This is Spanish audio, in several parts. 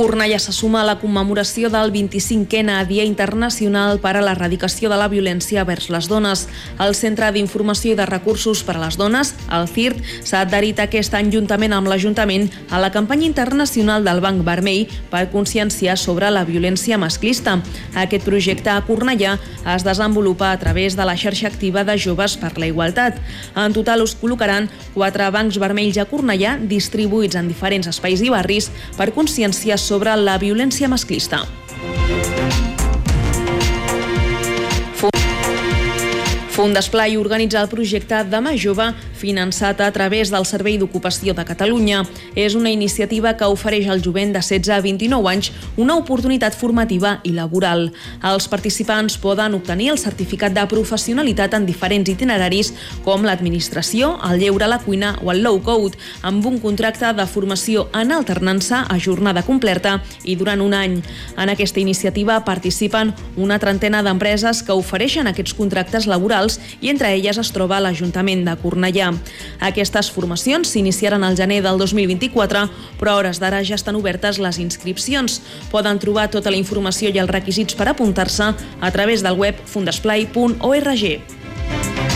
Cornellà se suma a la commemoració del 25è Dia Internacional per a l'Erradicació de la Violència vers les Dones. El Centre d'Informació i de Recursos per a les Dones, el CIRT, s'ha adherit aquest any juntament amb l'Ajuntament a la campanya internacional del Banc Vermell per conscienciar sobre la violència masclista. Aquest projecte a Cornellà es desenvolupa a través de la xarxa activa de Joves per la Igualtat. En total us col·locaran quatre bancs vermells a Cornellà distribuïts en diferents espais i barris per conscienciar sobre la violència masclista. Fundesplai organitza el projecte Demà Jove finançat a través del Servei d'Ocupació de Catalunya. És una iniciativa que ofereix al jovent de 16 a 29 anys una oportunitat formativa i laboral. Els participants poden obtenir el certificat de professionalitat en diferents itineraris com l'administració, el lleure la cuina o el low code, amb un contracte de formació en alternança a jornada completa i durant un any. En aquesta iniciativa participen una trentena d'empreses que ofereixen aquests contractes laborals locals i entre elles es troba l'Ajuntament de Cornellà. Aquestes formacions s'iniciaran al gener del 2024, però a hores d'ara ja estan obertes les inscripcions. Poden trobar tota la informació i els requisits per apuntar-se a través del web fundesplai.org.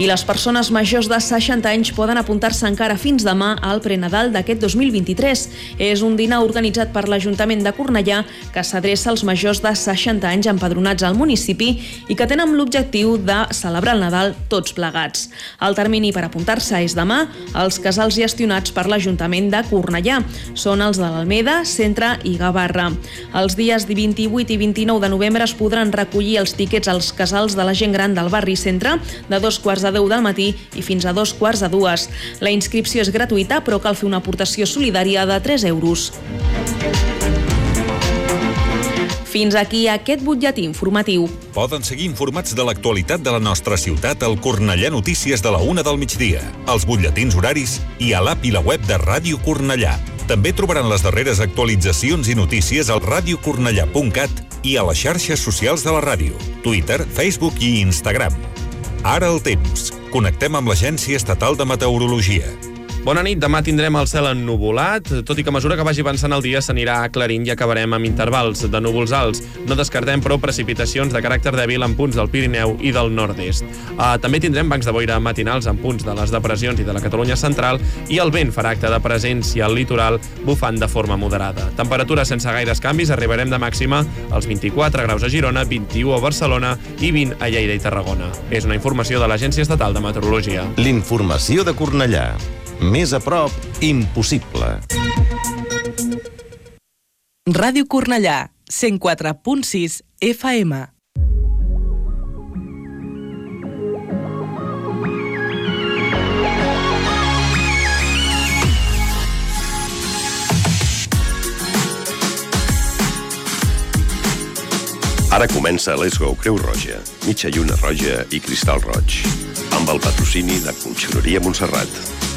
i les persones majors de 60 anys poden apuntar-se encara fins demà al prenadal d'aquest 2023. És un dinar organitzat per l'Ajuntament de Cornellà que s'adreça als majors de 60 anys empadronats al municipi i que tenen l'objectiu de celebrar el Nadal tots plegats. El termini per apuntar-se és demà als casals gestionats per l'Ajuntament de Cornellà. Són els de l'Almeda, Centre i Gavarra. Els dies 28 i 29 de novembre es podran recollir els tíquets als casals de la gent gran del barri Centre de dos quarts de 10 del matí i fins a dos quarts de dues. La inscripció és gratuïta, però cal fer una aportació solidària de 3 euros. Fins aquí aquest butlletí informatiu. Poden seguir informats de l'actualitat de la nostra ciutat al Cornellà Notícies de la una del migdia, als butlletins horaris i a l'app i la web de Ràdio Cornellà. També trobaran les darreres actualitzacions i notícies al radiocornellà.cat i a les xarxes socials de la ràdio, Twitter, Facebook i Instagram. Ara el temps. Connectem amb l'Agència Estatal de Meteorologia. Bona nit, demà tindrem el cel ennuvolat, tot i que a mesura que vagi avançant el dia s'anirà aclarint i acabarem amb intervals de núvols alts. No descartem, però, precipitacions de caràcter dèbil en punts del Pirineu i del nord-est. Uh, també tindrem bancs de boira matinals en punts de les depressions i de la Catalunya central i el vent farà acte de presència al litoral bufant de forma moderada. Temperatures sense gaires canvis, arribarem de màxima als 24 graus a Girona, 21 a Barcelona i 20 a Lleida i Tarragona. És una informació de l'Agència Estatal de Meteorologia. L'informació de Cornellà. Més a prop, impossible. Ràdio Cornellà, 104.6 FM. Ara comença Let's Go Creu Roja, mitja lluna roja i cristal roig, amb el patrocini de Conxeroria Montserrat.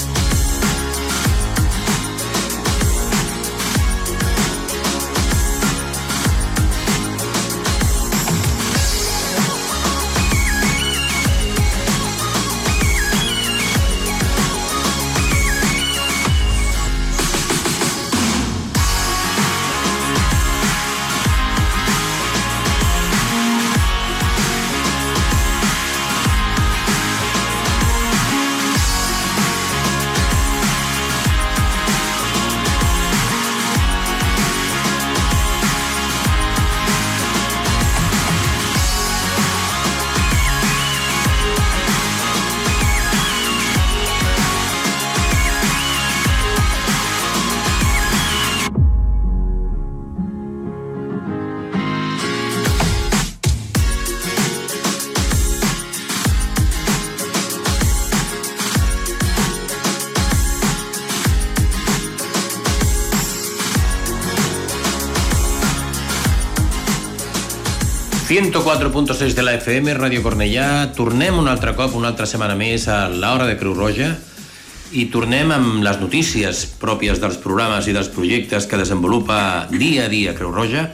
.6 de la FM, Ràdio Cornellà. Tornem un altre cop, una altra setmana més a l'Hora de Creu Roja. i tornem amb les notícies pròpies dels programes i dels projectes que desenvolupa dia a dia Creu Roja.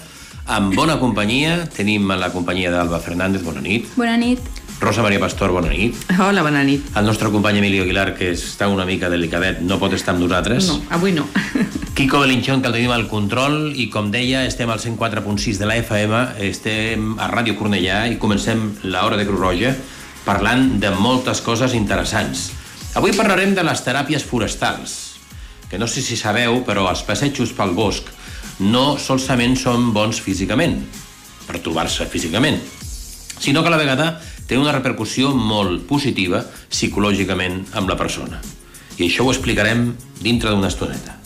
Amb bona companyia, tenim la companyia d'Alba Fernández, bona nit. Bona nit. Rosa Maria Pastor, bona nit. Hola, bona nit. El nostre company Emilio Aguilar, que està una mica delicadet, no pot estar amb nosaltres. No, avui no. Kiko Belinchón, que el tenim al control, i com deia, estem al 104.6 de la FM, estem a Ràdio Cornellà i comencem l'hora de Creu Roja parlant de moltes coses interessants. Avui parlarem de les teràpies forestals, que no sé si sabeu, però els passejos pel bosc no solament són bons físicament, per trobar-se físicament, sinó que a la vegada té una repercussió molt positiva psicològicament amb la persona. I això ho explicarem dintre d'una estoneta.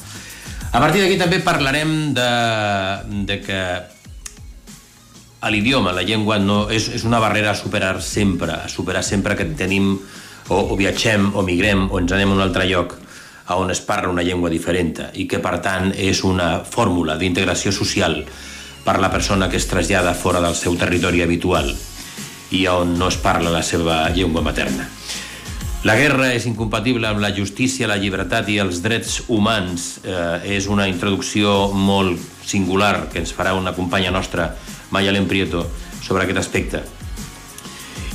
A partir d'aquí també parlarem de, de que l'idioma, la llengua, no, és, és una barrera a superar sempre, a superar sempre que tenim o, o viatgem o migrem o ens anem a un altre lloc a on es parla una llengua diferent i que per tant és una fórmula d'integració social per la persona que es trasllada fora del seu territori habitual i on no es parla la seva llengua materna. La guerra és incompatible amb la justícia, la llibertat i els drets humans. Eh, és una introducció molt singular que ens farà una companya nostra, Mayalen Prieto, sobre aquest aspecte.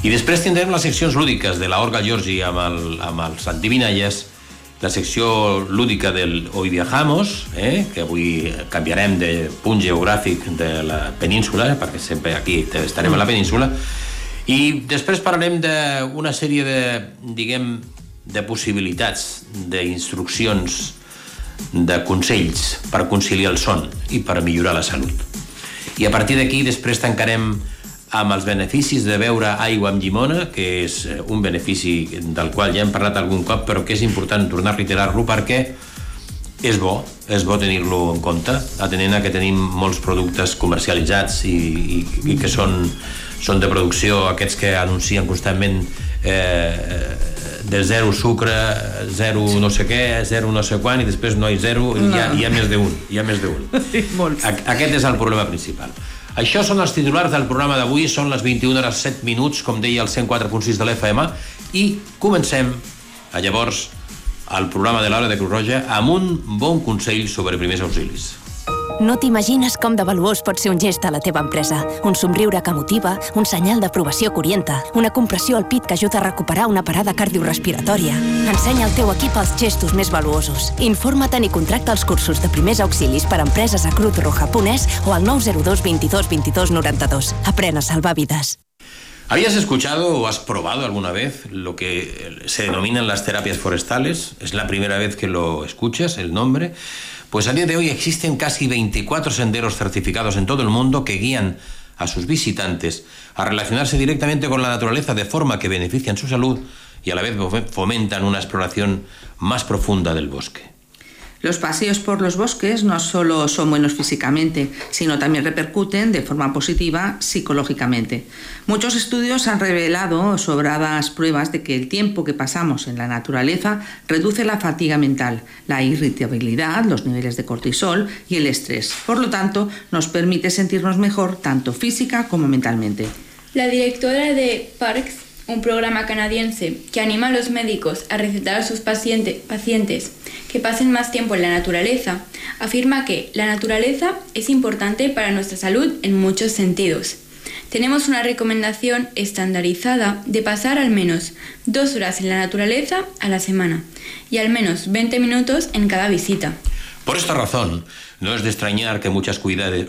I després tindrem les seccions lúdiques de la Orga Giorgi amb, el, amb els antivinalles, la secció lúdica del Hoy Viajamos, eh, que avui canviarem de punt geogràfic de la península, perquè sempre aquí estarem a la península, i després parlarem d'una sèrie de, diguem, de possibilitats, d'instruccions, de consells per conciliar el son i per millorar la salut. I a partir d'aquí després tancarem amb els beneficis de beure aigua amb llimona, que és eh, un benefici del qual ja hem parlat algun cop, però que és important tornar a reiterar-lo perquè és bo, és bo tenir-lo en compte, atenent a que tenim molts productes comercialitzats i, i, i que són, són de producció, aquests que anuncien constantment eh, de zero sucre, zero no sé què, zero no sé quan, i després no hi zero, no. hi, ha, hi ha més d'un, hi ha més d'un. Sí, molts. Aquest és el problema principal. Això són els titulars del programa d'avui, són les 21 hores 7 minuts, com deia el 104.6 de l'FM, i comencem, a llavors, el programa de l'Hora de Cruz Roja amb un bon consell sobre primers auxilis. No t'imagines com de valuós pot ser un gest a la teva empresa. Un somriure que motiva, un senyal d'aprovació que orienta, una compressió al pit que ajuda a recuperar una parada cardiorrespiratòria. Ensenya al teu equip els gestos més valuosos. Informa't i contracta els cursos de primers auxilis per a empreses a Cruz Roja Punès o al 902 22 22 92. Aprèn a salvar vides. ¿Habías escuchado o has probado alguna vez lo que se denominan las terapias forestales? Es la primera vez que lo escuchas, el nombre. Pues a día de hoy existen casi 24 senderos certificados en todo el mundo que guían a sus visitantes a relacionarse directamente con la naturaleza de forma que benefician su salud y a la vez fomentan una exploración más profunda del bosque. Los paseos por los bosques no solo son buenos físicamente, sino también repercuten de forma positiva psicológicamente. Muchos estudios han revelado sobradas pruebas de que el tiempo que pasamos en la naturaleza reduce la fatiga mental, la irritabilidad, los niveles de cortisol y el estrés. Por lo tanto, nos permite sentirnos mejor tanto física como mentalmente. La directora de Parks un programa canadiense que anima a los médicos a recetar a sus paciente, pacientes que pasen más tiempo en la naturaleza, afirma que la naturaleza es importante para nuestra salud en muchos sentidos. Tenemos una recomendación estandarizada de pasar al menos dos horas en la naturaleza a la semana y al menos 20 minutos en cada visita. Por esta razón, no es de extrañar que muchas,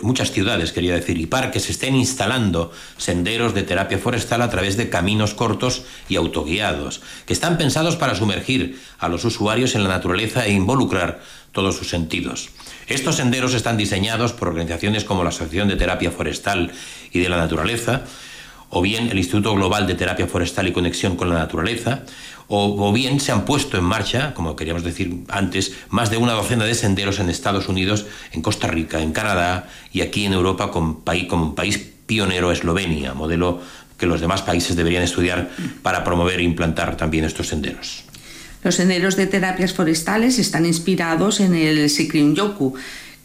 muchas ciudades, quería decir, y parques estén instalando senderos de terapia forestal a través de caminos cortos y autoguiados, que están pensados para sumergir a los usuarios en la naturaleza e involucrar todos sus sentidos. Estos senderos están diseñados por organizaciones como la Asociación de Terapia Forestal y de la Naturaleza, o bien el Instituto Global de Terapia Forestal y Conexión con la Naturaleza, o, bien se han puesto en marcha, como queríamos decir antes, más de una docena de senderos en Estados Unidos, en Costa Rica, en Canadá y aquí en Europa como un país pionero Eslovenia, modelo que los demás países deberían estudiar para promover e implantar también estos senderos. Los senderos de terapias forestales están inspirados en el Shikrin-yoku,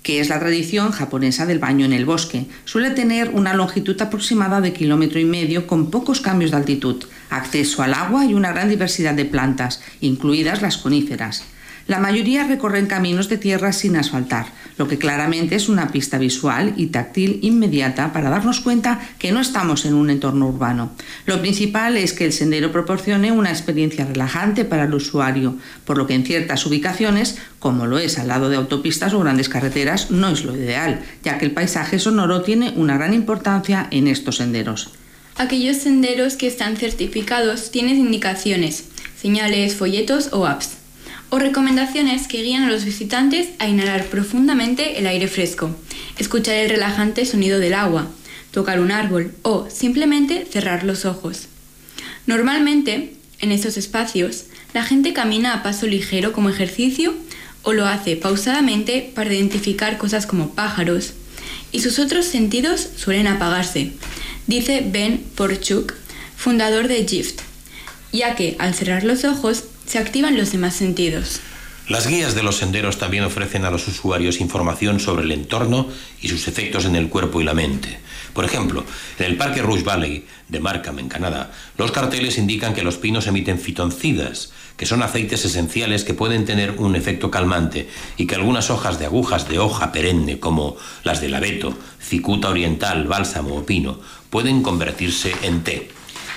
que es la tradición japonesa del baño en el bosque. Suele tener una longitud aproximada de kilómetro y medio con pocos cambios de altitud. Acceso al agua y una gran diversidad de plantas, incluidas las coníferas. La mayoría recorren caminos de tierra sin asfaltar, lo que claramente es una pista visual y táctil inmediata para darnos cuenta que no estamos en un entorno urbano. Lo principal es que el sendero proporcione una experiencia relajante para el usuario, por lo que en ciertas ubicaciones, como lo es al lado de autopistas o grandes carreteras, no es lo ideal, ya que el paisaje sonoro tiene una gran importancia en estos senderos. Aquellos senderos que están certificados tienen indicaciones, señales, folletos o apps o recomendaciones que guían a los visitantes a inhalar profundamente el aire fresco, escuchar el relajante sonido del agua, tocar un árbol o simplemente cerrar los ojos. Normalmente, en estos espacios, la gente camina a paso ligero como ejercicio o lo hace pausadamente para identificar cosas como pájaros, y sus otros sentidos suelen apagarse, dice Ben Porchuk, fundador de GIFT, ya que al cerrar los ojos se activan los demás sentidos. Las guías de los senderos también ofrecen a los usuarios información sobre el entorno y sus efectos en el cuerpo y la mente. Por ejemplo, en el Parque Rouge Valley de Markham, en Canadá, los carteles indican que los pinos emiten fitoncidas, que son aceites esenciales que pueden tener un efecto calmante y que algunas hojas de agujas de hoja perenne, como las del abeto, cicuta oriental, bálsamo o pino, pueden convertirse en té.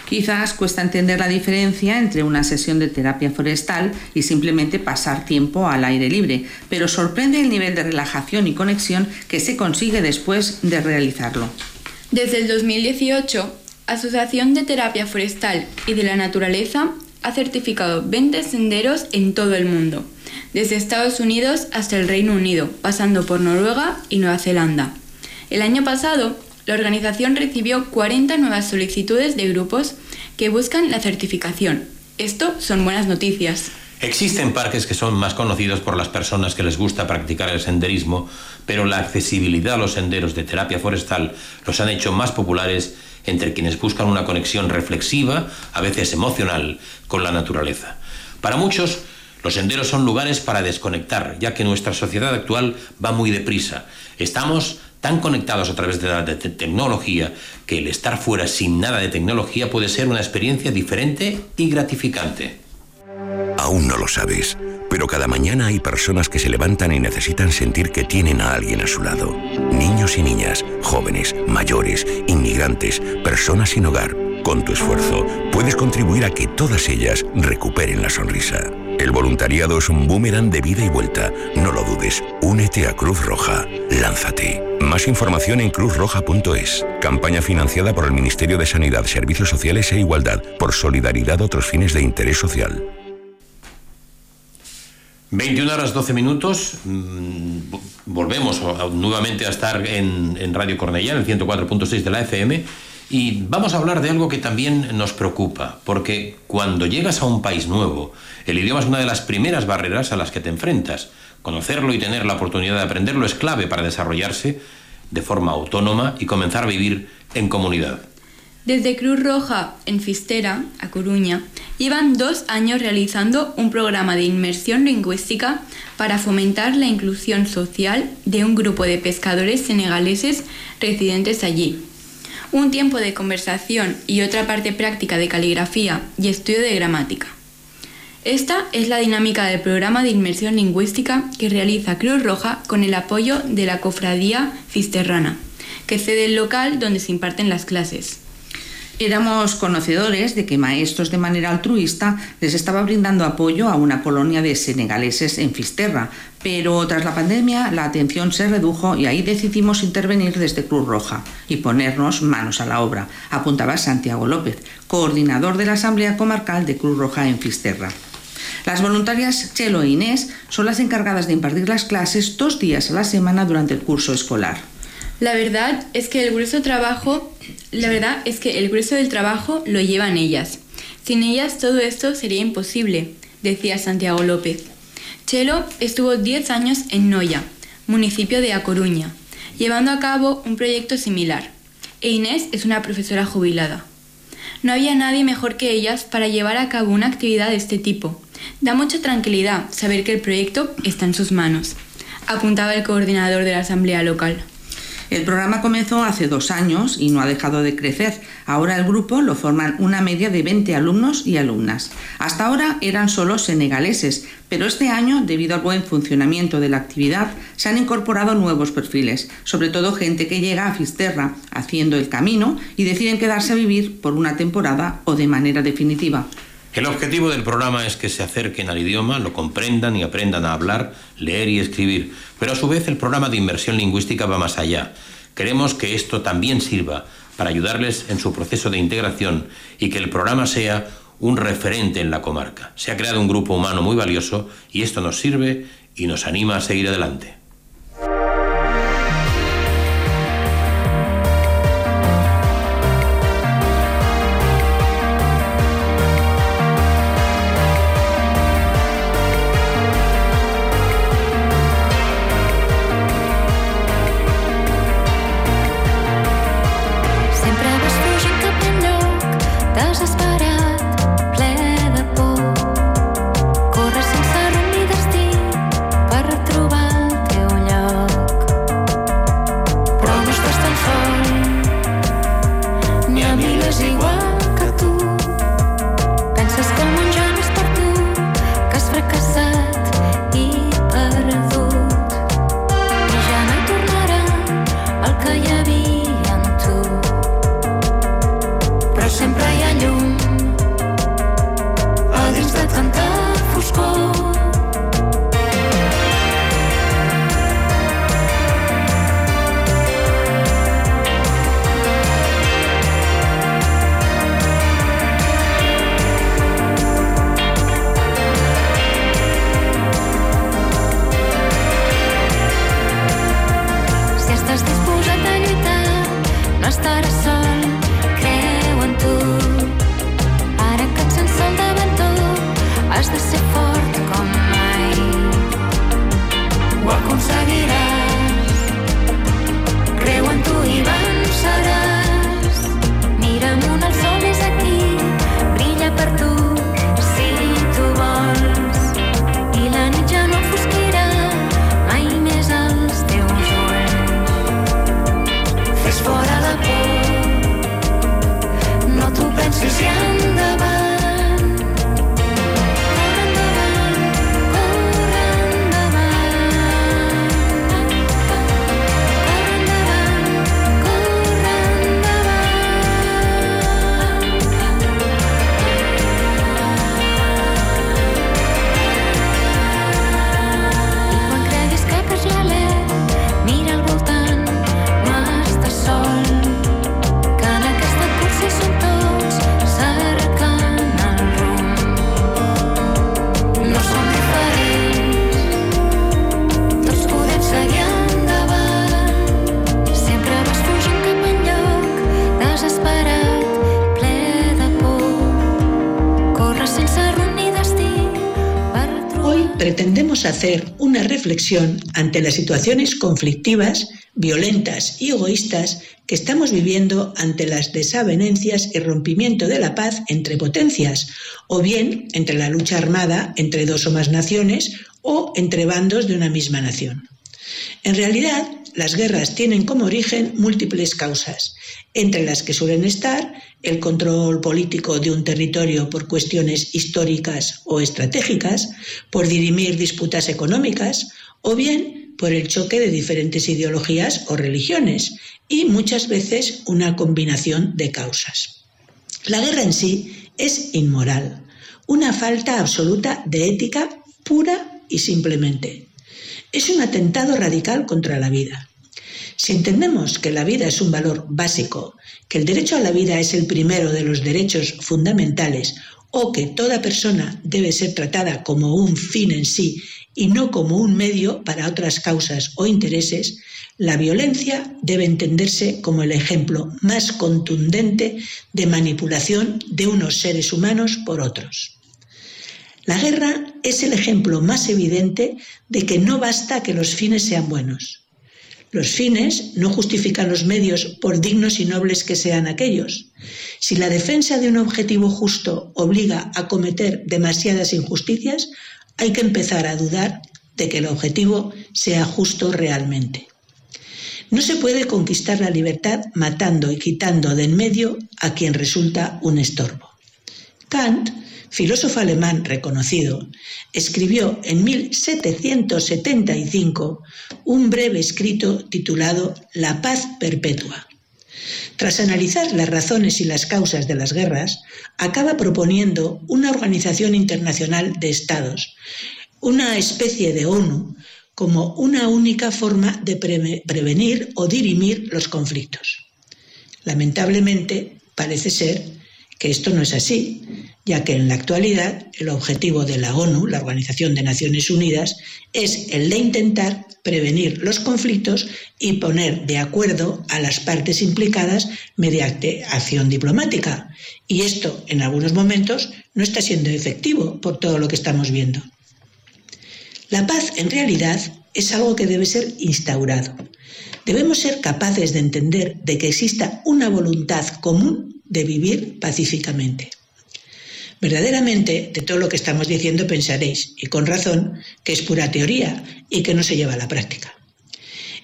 Quizás cuesta entender la diferencia entre una sesión de terapia forestal y simplemente pasar tiempo al aire libre, pero sorprende el nivel de relajación y conexión que se consigue después de realizarlo. Desde el 2018, Asociación de Terapia Forestal y de la Naturaleza ha certificado 20 senderos en todo el mundo, desde Estados Unidos hasta el Reino Unido, pasando por Noruega y Nueva Zelanda. El año pasado, la organización recibió 40 nuevas solicitudes de grupos que buscan la certificación. Esto son buenas noticias. Existen parques que son más conocidos por las personas que les gusta practicar el senderismo, pero la accesibilidad a los senderos de terapia forestal los han hecho más populares entre quienes buscan una conexión reflexiva, a veces emocional, con la naturaleza. Para muchos, los senderos son lugares para desconectar, ya que nuestra sociedad actual va muy deprisa. Estamos tan conectados a través de la tecnología que el estar fuera sin nada de tecnología puede ser una experiencia diferente y gratificante. Aún no lo sabes, pero cada mañana hay personas que se levantan y necesitan sentir que tienen a alguien a su lado. Niños y niñas, jóvenes, mayores, inmigrantes, personas sin hogar. Con tu esfuerzo puedes contribuir a que todas ellas recuperen la sonrisa. El voluntariado es un boomerang de vida y vuelta. No lo dudes. Únete a Cruz Roja. Lánzate. Más información en cruzroja.es. Campaña financiada por el Ministerio de Sanidad, Servicios Sociales e Igualdad por solidaridad otros fines de interés social. 21 horas 12 minutos. Mm, volvemos nuevamente a estar en, Radio Cornellá, en el 104.6 de la FM. Y vamos a hablar de algo que también nos preocupa, porque cuando llegas a un país nuevo, el idioma es una de las primeras barreras a las que te enfrentas. Conocerlo y tener la oportunidad de aprenderlo es clave para desarrollarse de forma autónoma y comenzar a vivir en comunidad. Desde Cruz Roja, en Fistera, a Coruña, llevan dos años realizando un programa de inmersión lingüística para fomentar la inclusión social de un grupo de pescadores senegaleses residentes allí un tiempo de conversación y otra parte práctica de caligrafía y estudio de gramática. Esta es la dinámica del programa de inmersión lingüística que realiza Cruz Roja con el apoyo de la Cofradía Cisterrana, que cede el local donde se imparten las clases. Éramos conocedores de que maestros de manera altruista les estaba brindando apoyo a una colonia de senegaleses en Fisterra, pero tras la pandemia la atención se redujo y ahí decidimos intervenir desde Cruz Roja y ponernos manos a la obra, apuntaba Santiago López, coordinador de la Asamblea Comarcal de Cruz Roja en Fisterra. Las voluntarias Chelo e Inés son las encargadas de impartir las clases dos días a la semana durante el curso escolar. La verdad es que el grueso trabajo, la verdad es que el grueso del trabajo lo llevan ellas. Sin ellas todo esto sería imposible, decía Santiago López. Chelo estuvo 10 años en Noya, municipio de A Coruña, llevando a cabo un proyecto similar. E Inés es una profesora jubilada. No había nadie mejor que ellas para llevar a cabo una actividad de este tipo. Da mucha tranquilidad saber que el proyecto está en sus manos, apuntaba el coordinador de la asamblea local. El programa comenzó hace dos años y no ha dejado de crecer. Ahora el grupo lo forman una media de 20 alumnos y alumnas. Hasta ahora eran solo senegaleses, pero este año, debido al buen funcionamiento de la actividad, se han incorporado nuevos perfiles, sobre todo gente que llega a Fisterra haciendo el camino y deciden quedarse a vivir por una temporada o de manera definitiva. El objetivo del programa es que se acerquen al idioma, lo comprendan y aprendan a hablar, leer y escribir. Pero a su vez el programa de inmersión lingüística va más allá. Queremos que esto también sirva para ayudarles en su proceso de integración y que el programa sea un referente en la comarca. Se ha creado un grupo humano muy valioso y esto nos sirve y nos anima a seguir adelante. Reflexión ante las situaciones conflictivas, violentas y egoístas que estamos viviendo ante las desavenencias y rompimiento de la paz entre potencias, o bien entre la lucha armada entre dos o más naciones o entre bandos de una misma nación. En realidad, las guerras tienen como origen múltiples causas, entre las que suelen estar el control político de un territorio por cuestiones históricas o estratégicas, por dirimir disputas económicas o bien por el choque de diferentes ideologías o religiones y muchas veces una combinación de causas. La guerra en sí es inmoral, una falta absoluta de ética pura y simplemente. Es un atentado radical contra la vida. Si entendemos que la vida es un valor básico, que el derecho a la vida es el primero de los derechos fundamentales o que toda persona debe ser tratada como un fin en sí y no como un medio para otras causas o intereses, la violencia debe entenderse como el ejemplo más contundente de manipulación de unos seres humanos por otros. La guerra es el ejemplo más evidente de que no basta que los fines sean buenos. Los fines no justifican los medios por dignos y nobles que sean aquellos. Si la defensa de un objetivo justo obliga a cometer demasiadas injusticias, hay que empezar a dudar de que el objetivo sea justo realmente. No se puede conquistar la libertad matando y quitando de en medio a quien resulta un estorbo. Kant, filósofo alemán reconocido, escribió en 1775 un breve escrito titulado La paz perpetua. Tras analizar las razones y las causas de las guerras, acaba proponiendo una organización internacional de estados, una especie de ONU, como una única forma de prevenir o dirimir los conflictos. Lamentablemente, parece ser que esto no es así, ya que en la actualidad el objetivo de la ONU, la Organización de Naciones Unidas, es el de intentar prevenir los conflictos y poner de acuerdo a las partes implicadas mediante acción diplomática. Y esto, en algunos momentos, no está siendo efectivo por todo lo que estamos viendo. La paz, en realidad, es algo que debe ser instaurado. Debemos ser capaces de entender de que exista una voluntad común de vivir pacíficamente. Verdaderamente, de todo lo que estamos diciendo pensaréis, y con razón, que es pura teoría y que no se lleva a la práctica.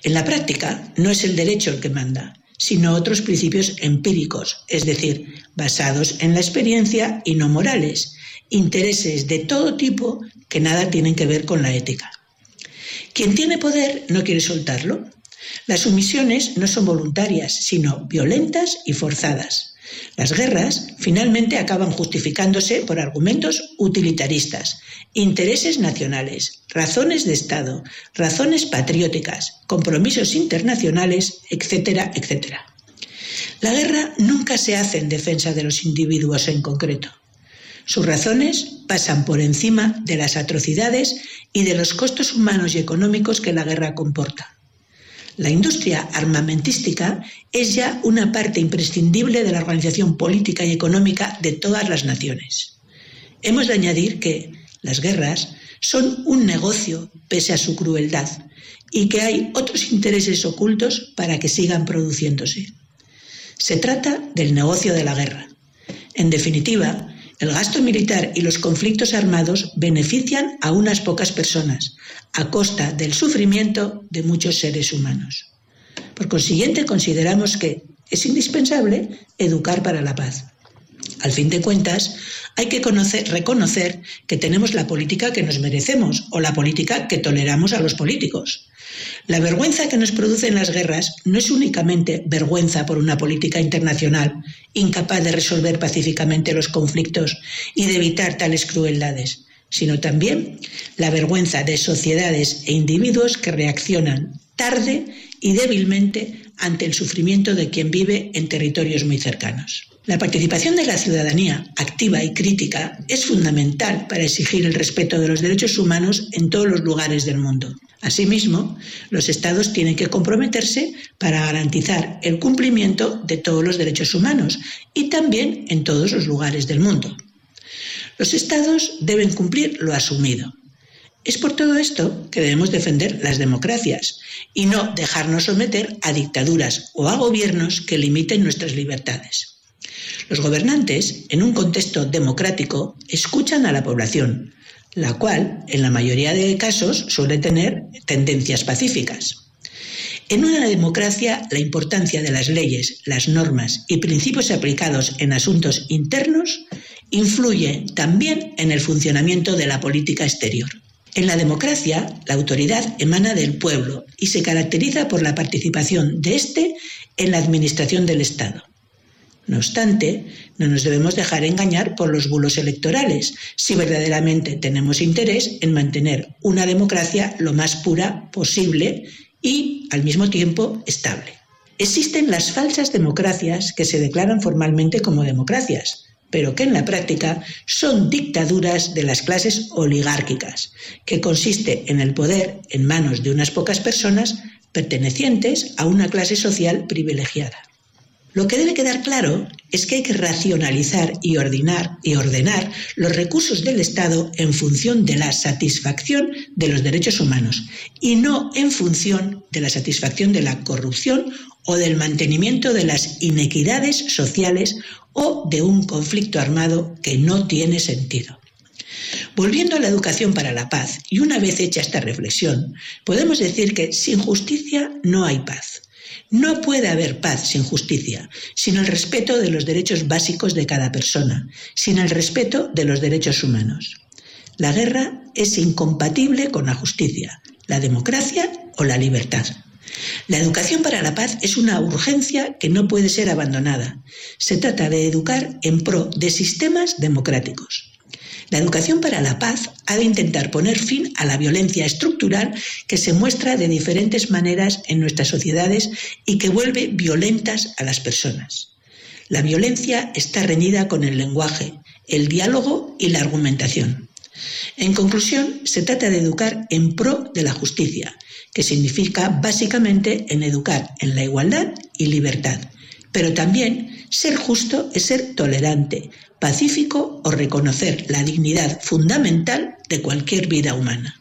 En la práctica no es el derecho el que manda, sino otros principios empíricos, es decir, basados en la experiencia y no morales, intereses de todo tipo que nada tienen que ver con la ética. Quien tiene poder no quiere soltarlo. Las sumisiones no son voluntarias, sino violentas y forzadas. Las guerras finalmente acaban justificándose por argumentos utilitaristas, intereses nacionales, razones de Estado, razones patrióticas, compromisos internacionales, etcétera, etcétera. La guerra nunca se hace en defensa de los individuos en concreto. Sus razones pasan por encima de las atrocidades y de los costos humanos y económicos que la guerra comporta. La industria armamentística es ya una parte imprescindible de la organización política y económica de todas las naciones. Hemos de añadir que las guerras son un negocio pese a su crueldad y que hay otros intereses ocultos para que sigan produciéndose. Se trata del negocio de la guerra. En definitiva, el gasto militar y los conflictos armados benefician a unas pocas personas, a costa del sufrimiento de muchos seres humanos. Por consiguiente, consideramos que es indispensable educar para la paz. Al fin de cuentas, hay que conocer, reconocer que tenemos la política que nos merecemos o la política que toleramos a los políticos. La vergüenza que nos producen las guerras no es únicamente vergüenza por una política internacional incapaz de resolver pacíficamente los conflictos y de evitar tales crueldades, sino también la vergüenza de sociedades e individuos que reaccionan tarde y débilmente ante el sufrimiento de quien vive en territorios muy cercanos. La participación de la ciudadanía activa y crítica es fundamental para exigir el respeto de los derechos humanos en todos los lugares del mundo. Asimismo, los Estados tienen que comprometerse para garantizar el cumplimiento de todos los derechos humanos y también en todos los lugares del mundo. Los Estados deben cumplir lo asumido. Es por todo esto que debemos defender las democracias y no dejarnos someter a dictaduras o a gobiernos que limiten nuestras libertades. Los gobernantes, en un contexto democrático, escuchan a la población, la cual, en la mayoría de casos, suele tener tendencias pacíficas. En una democracia, la importancia de las leyes, las normas y principios aplicados en asuntos internos influye también en el funcionamiento de la política exterior. En la democracia, la autoridad emana del pueblo y se caracteriza por la participación de éste en la administración del Estado. No obstante, no nos debemos dejar engañar por los bulos electorales si verdaderamente tenemos interés en mantener una democracia lo más pura posible y, al mismo tiempo, estable. Existen las falsas democracias que se declaran formalmente como democracias, pero que en la práctica son dictaduras de las clases oligárquicas, que consiste en el poder en manos de unas pocas personas pertenecientes a una clase social privilegiada. Lo que debe quedar claro es que hay que racionalizar y ordenar, y ordenar los recursos del Estado en función de la satisfacción de los derechos humanos y no en función de la satisfacción de la corrupción o del mantenimiento de las inequidades sociales o de un conflicto armado que no tiene sentido. Volviendo a la educación para la paz, y una vez hecha esta reflexión, podemos decir que sin justicia no hay paz No puede haber paz sin justicia, sin el respeto de los derechos básicos de cada persona, sin el respeto de los derechos humanos. La guerra es incompatible con la justicia, la democracia o la libertad. La educación para la paz es una urgencia que no puede ser abandonada. Se trata de educar en pro de sistemas democráticos. La educación para la paz ha de intentar poner fin a la violencia estructural que se muestra de diferentes maneras en nuestras sociedades y que vuelve violentas a las personas. La violencia está reñida con el lenguaje, el diálogo y la argumentación. En conclusión, se trata de educar en pro de la justicia, que significa básicamente en educar en la igualdad y libertad. Pero también ser justo es ser tolerante, pacífico o reconocer la dignidad fundamental de cualquier vida humana.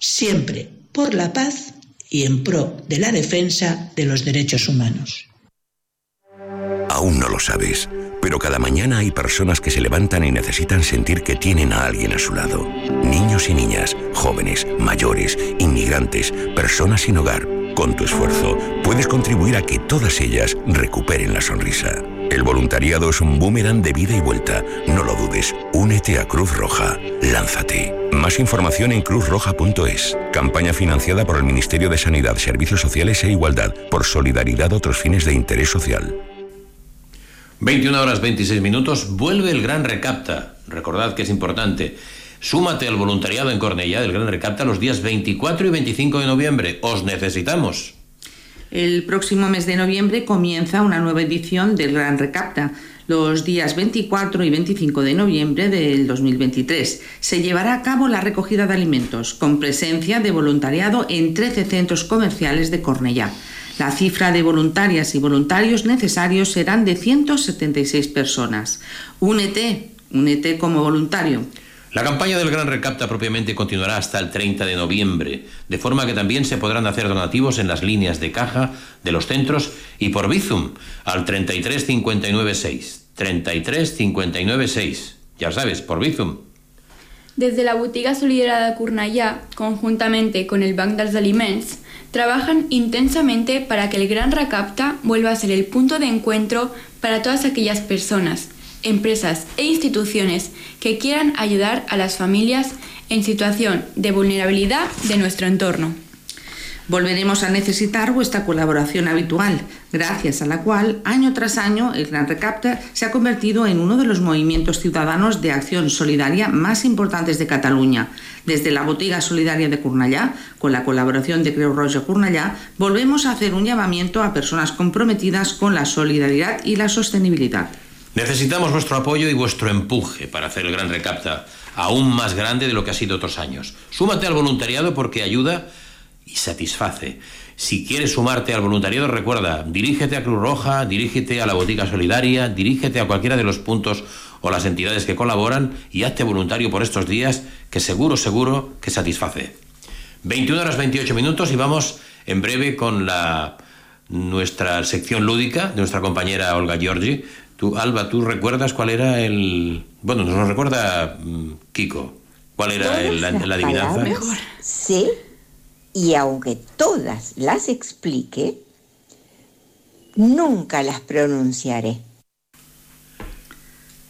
Siempre por la paz y en pro de la defensa de los derechos humanos. Aún no lo sabes, pero cada mañana hay personas que se levantan y necesitan sentir que tienen a alguien a su lado. Niños y niñas, jóvenes, mayores, inmigrantes, personas sin hogar. Con tu esfuerzo puedes contribuir a que todas ellas recuperen la sonrisa. El voluntariado es un boomerang de vida y vuelta. No lo dudes. Únete a Cruz Roja. Lánzate. Más información en cruzroja.es. Campaña financiada por el Ministerio de Sanidad, Servicios Sociales e Igualdad por solidaridad otros fines de interés social. 21 horas 26 minutos, vuelve el Gran Recapta. Recordad que es importante. Súmate al voluntariado en Cornellá del Gran Recapta los días 24 y 25 de noviembre. Os necesitamos. El próximo mes de noviembre comienza una nueva edición del Gran Recapta. Los días 24 y 25 de noviembre del 2023 se llevará a cabo la recogida de alimentos con presencia de voluntariado en 13 centros comerciales de Cornellá. La cifra de voluntarias y voluntarios necesarios serán de 176 personas. Únete, únete como voluntario. La campaña del Gran Recapta propiamente continuará hasta el 30 de noviembre, de forma que también se podrán hacer donativos en las líneas de caja de los centros y por Bizum al 33 59 6. 33 59 6. Ya sabes, por Bizum. Desde la botiga Solidariedad de Cornellà, conjuntamente con el Banc dels Aliments, trabajan intensamente para que el Gran Recapta vuelva a ser el punto de encuentro para todas aquellas personas, empresas e instituciones que quieran ayudar a las familias en situación de vulnerabilidad de nuestro entorno. Volveremos a necesitar vuestra colaboración habitual, gracias a la cual, año tras año, el Gran Recapta se ha convertido en uno de los movimientos ciudadanos de acción solidaria más importantes de Cataluña. Desde la Botiga Solidaria de Cornellà, con la colaboración de Creu Roja Cornellà, volvemos a hacer un llamamiento a personas comprometidas con la solidaridad y la sostenibilidad. Necesitamos vuestro apoyo y vuestro empuje para hacer el Gran Recapta aún más grande de lo que ha sido otros años. Súmate al voluntariado porque ayuda y satisface. Si quieres sumarte al voluntariado, recuerda, dirígete a Cruz Roja, dirígete a la Botica Solidaria, dirígete a cualquiera de los puntos o las entidades que colaboran y hazte voluntario por estos días que seguro, seguro que satisface. 21 horas 28 minutos y vamos en breve con la nuestra sección lúdica de nuestra compañera Olga Giorgi. Tú, Alba, ¿tú recuerdas cuál era el... Bueno, nos recuerda mm, Kiko. ¿Cuál era el- la, la adivinanza? Mejor. Sí, y aunque todas las explique, nunca las pronunciaré.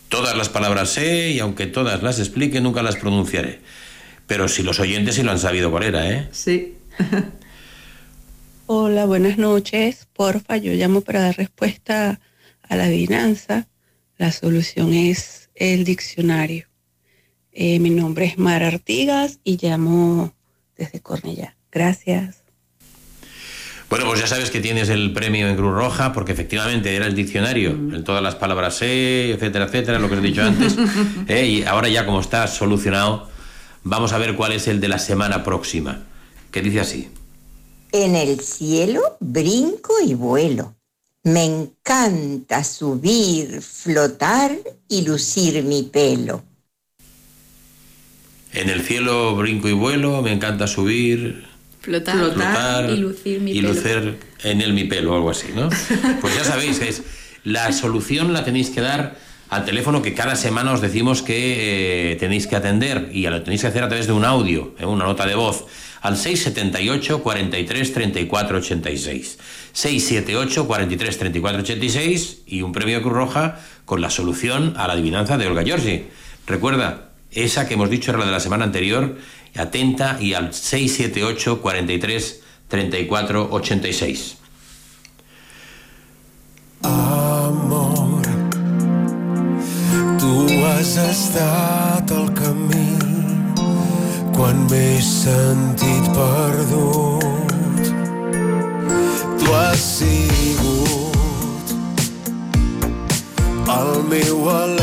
Todas las palabras sé y aunque todas las explique, nunca las pronunciaré. Pero si los oyentes sí lo han sabido cuál era, ¿eh? Sí. Hola, buenas noches. Porfa, yo llamo para dar respuesta a la adivinanza. La solución es el diccionario. Eh, mi nombre es Mara Artigas y llamo desde Cornellá. Gracias. Bueno, pues ya sabes que tienes el premio en Cruz Roja, porque efectivamente era el diccionario, en todas las palabras sé, etcétera, etcétera, lo que os he dicho antes. ¿eh? Y ahora ya como está solucionado, vamos a ver cuál es el de la semana próxima, que dice así. En el cielo brinco y vuelo. Me encanta subir, flotar y lucir mi pelo. En el cielo brinco y vuelo, me encanta subir, Flotar, flotar y lucir mi y pelo. lucer en él mi pelo o algo así, ¿no? Pues ya sabéis, es la solución la tenéis que dar al teléfono que cada semana os decimos que eh, tenéis que atender y lo tenéis que hacer a través de un audio, eh, una nota de voz al 678 43 34 86. 678 43 34 86 y un premio Cruz Roja con la solución a la adivinanza de Olga Giorgi. Recuerda, esa que hemos dicho era la de la semana anterior, atenta y al 678 43 34 86. Amor, tu has camí quan m'he sentit perdut. Tu has sigut el meu alè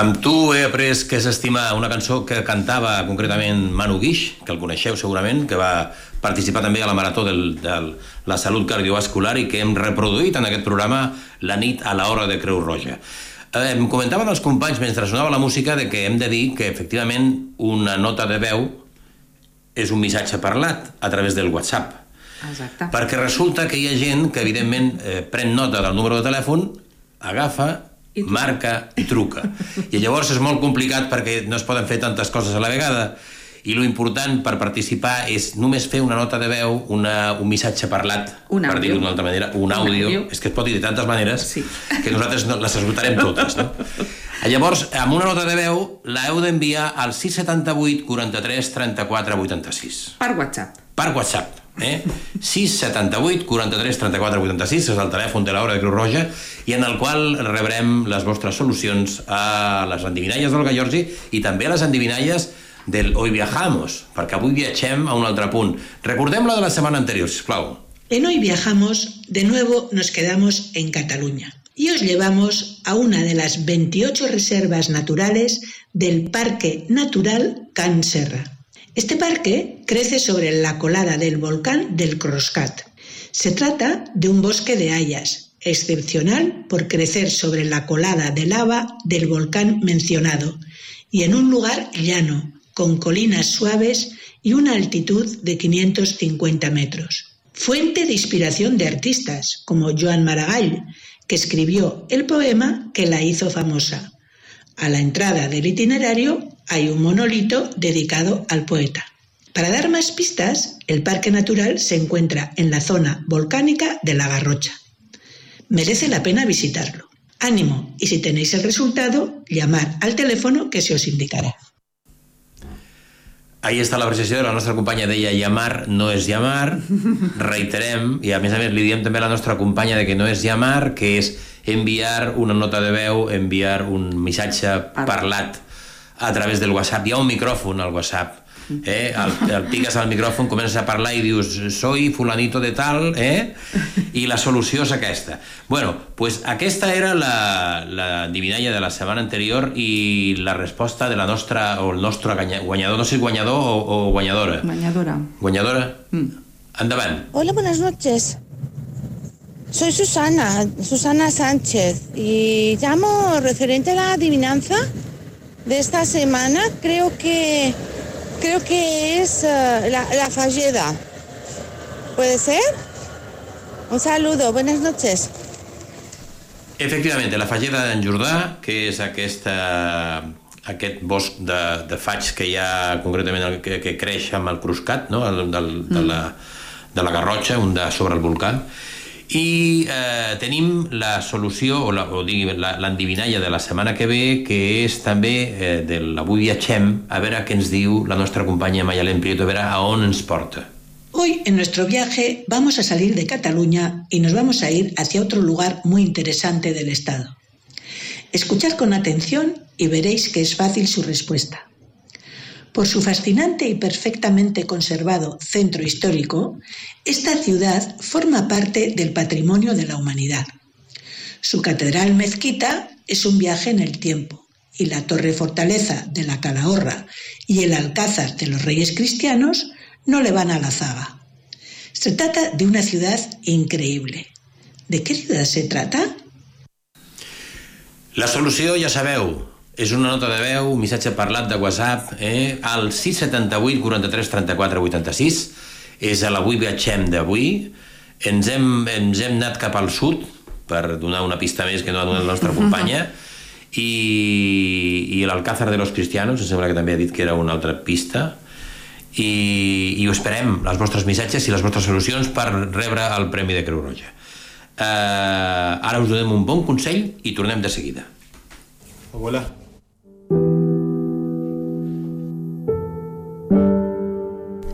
Amb tu he après què és estimar una cançó que cantava concretament Manu Guix, que el coneixeu segurament, que va participar també a la Marató del, de la Salut Cardiovascular i que hem reproduït en aquest programa la nit a l'hora de Creu Roja. Eh, em comentaven els companys mentre sonava la música de que hem de dir que efectivament una nota de veu és un missatge parlat a través del WhatsApp. Exacte. Perquè resulta que hi ha gent que, evidentment, eh, pren nota del número de telèfon, agafa, marca i truca. I llavors és molt complicat perquè no es poden fer tantes coses a la vegada i lo important per participar és només fer una nota de veu, una, un missatge parlat, Un per dir-ho d'una altra manera, un, Un àudio. àudio. És que es pot dir de tantes maneres sí. que nosaltres no, les esgotarem totes. No? Llavors, amb una nota de veu, la heu d'enviar al 678 43 34 86 Per WhatsApp. per WhatsApp. Eh? 678 43 34 86 és el telèfon de l'hora de Creu Roja i en el qual rebrem les vostres solucions a les endivinalles del Gallorgi i també a les endivinalles del Hoy Viajamos, perquè avui viatgem a un altre punt. Recordem la de la setmana anterior, sisplau. En Hoy Viajamos, de nuevo nos quedamos en Cataluña y os llevamos a una de las 28 reservas naturales del Parque Natural Can Serra. Este parque crece sobre la colada del volcán del Croscat. Se trata de un bosque de hayas, excepcional por crecer sobre la colada de lava del volcán mencionado y en un lugar llano, con colinas suaves y una altitud de 550 metros. Fuente de inspiración de artistas como Joan Maragall, que escribió el poema que la hizo famosa. A la entrada del itinerario hay un monolito dedicado al poeta. Para dar más pistas, el Parque Natural se encuentra en la zona volcánica de la Garrocha. Merece la pena visitarlo. Ánimo y si tenéis el resultado, llamar al teléfono que se os indicará. Ahí està la precisió de la nostra companya deia llamar no és llamar, reiterem, i a més a més li diem també a la nostra companya de que no és llamar, que és enviar una nota de veu, enviar un missatge parlat a través del WhatsApp. Hi ha un micròfon al WhatsApp. Eh? El, el piques al micròfon, comences a parlar i dius soy fulanito de tal, eh? i la solució és aquesta. Bueno, pues aquesta era la, la divinalla de la setmana anterior i la resposta de la nostra, o el nostre guanya- guanyador, no sé si guanyador o, o guanyadora. Bañadora. Guanyadora? Endavant. Hola, buenas noches. Soy Susana, Susana Sánchez, y llamo referente a la adivinanza de esta semana. Creo que creo que es eh, la, la falleda. ¿Puede ser? Un saludo, buenas noches. Efectivament, la falleda d'en Jordà, que és aquesta, aquest bosc de, de faig que hi ha concretament el, que, que creix amb el cruscat, no? el, del, de, la, de la Garrotxa, un de sobre el volcà, i eh, tenim la solució, o, la, o digui, la- l'endivinalla de la setmana que ve, que és també eh, de l'Avui viatgem, a veure què ens diu la nostra companya Mayalén Prieto, a veure a on ens porta. Hoy en nuestro viaje vamos a salir de Cataluña y nos vamos a ir hacia otro lugar muy interesante del Estado. Escuchad con atención y veréis que es fácil su respuesta. Por su fascinante y perfectamente conservado centro histórico, esta ciudad forma parte del patrimonio de la humanidad. Su catedral mezquita es un viaje en el tiempo y la torre fortaleza de la Calahorra y el alcázar de los reyes cristianos no le van a la zaga. Se trata de una ciudad increíble. ¿De qué ciudad se trata? La solució, ja sabeu, és una nota de veu, un missatge parlat de WhatsApp, eh, al 678 43 34 86, és a l'Avui Viatgem d'avui, ens hem, ens hem anat cap al sud, per donar una pista més que no ha donat la nostra companya, i, i l'Alcázar de los Cristianos, em sembla que també ha dit que era una altra pista, i, i ho esperem, els vostres missatges i les vostres solucions per rebre el Premi de Creu Roja. Eh, ara us donem un bon consell i tornem de seguida. Abuela.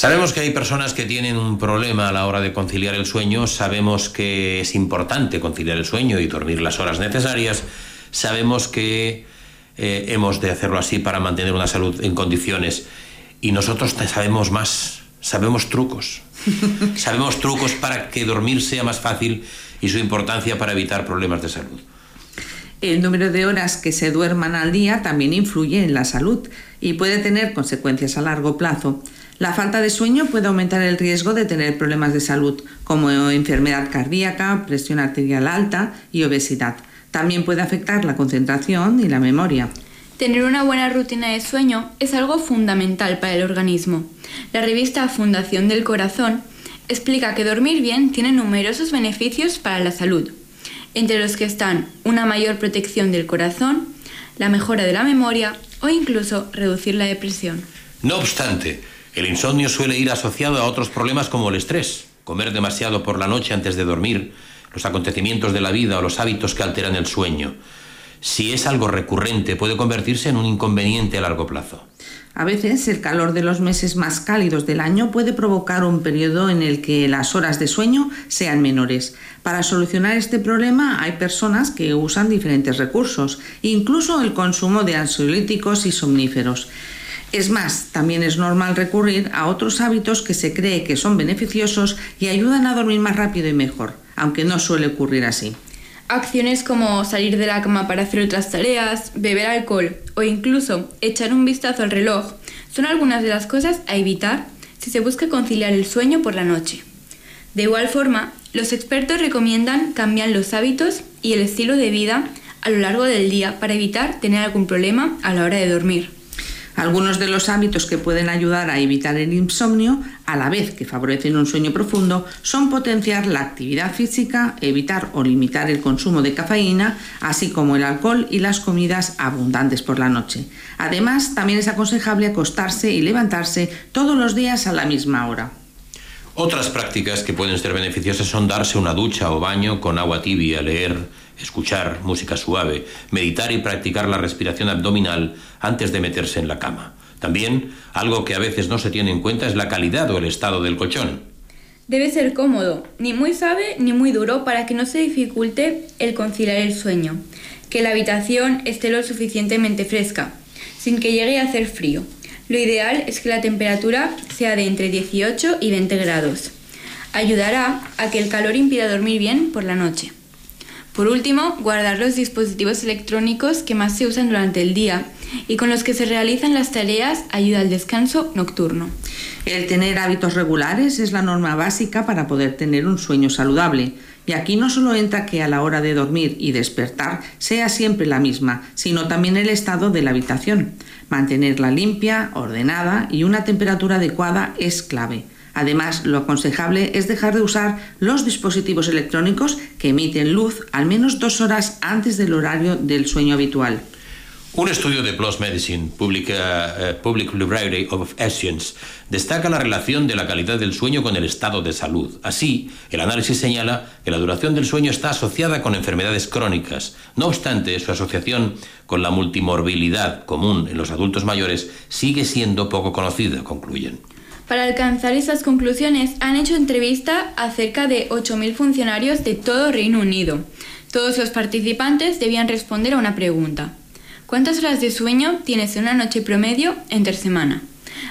Sabemos que hay personas que tienen un problema a la hora de conciliar el sueño, sabemos que es importante conciliar el sueño y dormir las horas necesarias, sabemos que eh, hemos de hacerlo así para mantener una salud en condiciones. Y nosotros sabemos más, sabemos trucos, sabemos trucos para que dormir sea más fácil y su importancia para evitar problemas de salud. El número de horas que se duerman al día también influye en la salud y puede tener consecuencias a largo plazo. La falta de sueño puede aumentar el riesgo de tener problemas de salud, como enfermedad cardíaca, presión arterial alta y obesidad. También puede afectar la concentración y la memoria. Tener una buena rutina de sueño es algo fundamental para el organismo. La revista Fundación del Corazón explica que dormir bien tiene numerosos beneficios para la salud, entre los que están una mayor protección del corazón, la mejora de la memoria o incluso reducir la depresión. No obstante, El insomnio suele ir asociado a otros problemas como el estrés, comer demasiado por la noche antes de dormir, los acontecimientos de la vida o los hábitos que alteran el sueño. Si es algo recurrente, puede convertirse en un inconveniente a largo plazo. A veces el calor de los meses más cálidos del año puede provocar un periodo en el que las horas de sueño sean menores. Para solucionar este problema hay personas que usan diferentes recursos, incluso el consumo de ansiolíticos y somníferos. Es más, también es normal recurrir a otros hábitos que se cree que son beneficiosos y ayudan a dormir más rápido y mejor, aunque no suele ocurrir así. Acciones como salir de la cama para hacer otras tareas, beber alcohol o incluso echar un vistazo al reloj son algunas de las cosas a evitar si se busca conciliar el sueño por la noche. De igual forma, los expertos recomiendan cambiar los hábitos y el estilo de vida a lo largo del día para evitar tener algún problema a la hora de dormir. Algunos de los hábitos que pueden ayudar a evitar el insomnio, a la vez que favorecen un sueño profundo, son potenciar la actividad física, evitar o limitar el consumo de cafeína, así como el alcohol y las comidas abundantes por la noche. Además, también es aconsejable acostarse y levantarse todos los días a la misma hora. Otras prácticas que pueden ser beneficiosas son darse una ducha o baño con agua tibia, leer, escuchar música suave, meditar y practicar la respiración abdominal antes de meterse en la cama. También, algo que a veces no se tiene en cuenta es la calidad o el estado del colchón. Debe ser cómodo, ni muy suave ni muy duro para que no se dificulte el conciliar el sueño. Que la habitación esté lo suficientemente fresca, sin que llegue a hacer frío. Lo ideal es que la temperatura sea de entre 18 y 20 grados. Ayudará a que el calor impida dormir bien por la noche. Por último, guardar los dispositivos electrónicos que más se usan durante el día y con los que se realizan las tareas ayuda al descanso nocturno. El tener hábitos regulares es la norma básica para poder tener un sueño saludable. Y aquí no solo entra que a la hora de dormir y despertar sea siempre la misma, sino también el estado de la habitación. Mantenerla limpia, ordenada y una temperatura adecuada es clave. Además, lo aconsejable es dejar de usar los dispositivos electrónicos que emiten luz al menos dos horas antes del horario del sueño habitual. Un estudio de PLOS Medicine, Public, eh, Public Library of Science, destaca la relación de la calidad del sueño con el estado de salud. Así, el análisis señala que la duración del sueño está asociada con enfermedades crónicas. No obstante, su asociación con la multimorbilidad común en los adultos mayores sigue siendo poco conocida, concluyen. Para alcanzar esas conclusiones han hecho entrevista a cerca de 8.000 funcionarios de todo Reino Unido. Todos los participantes debían responder a una pregunta. ¿Cuántas horas de sueño tienes en una noche promedio entre semana?